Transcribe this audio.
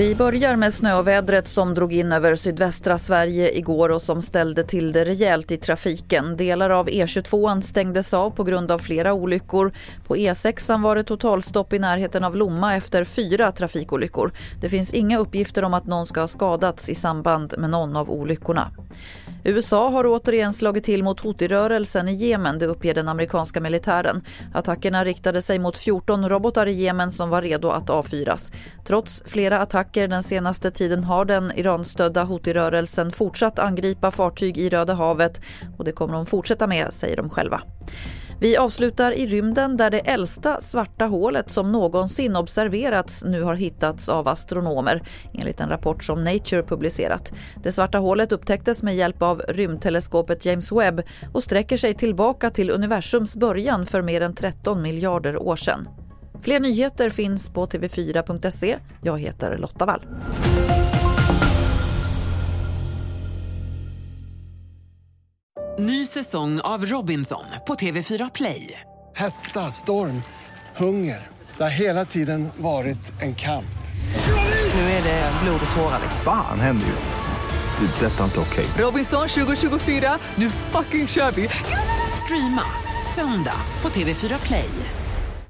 Vi börjar med snövädret som drog in över sydvästra Sverige igår och som ställde till det rejält i trafiken. Delar av E22 stängdes av på grund av flera olyckor. På E6 var det totalstopp i närheten av Lomma efter fyra trafikolyckor. Det finns inga uppgifter om att någon ska ha skadats i samband med någon av olyckorna. USA har återigen slagit till mot Houthi-rörelsen i Jemen, det uppger den amerikanska militären. Attackerna riktade sig mot 14 robotar i Jemen som var redo att avfyras. Trots flera attacker den senaste tiden har den Iranstödda Houthi-rörelsen fortsatt angripa fartyg i Röda havet och det kommer de fortsätta med, säger de själva. Vi avslutar i rymden där det äldsta svarta hålet som någonsin observerats nu har hittats av astronomer enligt en rapport som Nature publicerat. Det svarta hålet upptäcktes med hjälp av rymdteleskopet James Webb och sträcker sig tillbaka till universums början för mer än 13 miljarder år sedan. Fler nyheter finns på tv4.se. Jag heter Lotta Wall. Ny säsong av Robinson på TV4 Play. Hetta, storm, hunger. Det har hela tiden varit en kamp. Nu är det blod och tårar. Fan händer just nu. Det. är Detta är inte okej. Robinson 2024, nu fucking kör vi! Streama söndag på TV4 Play.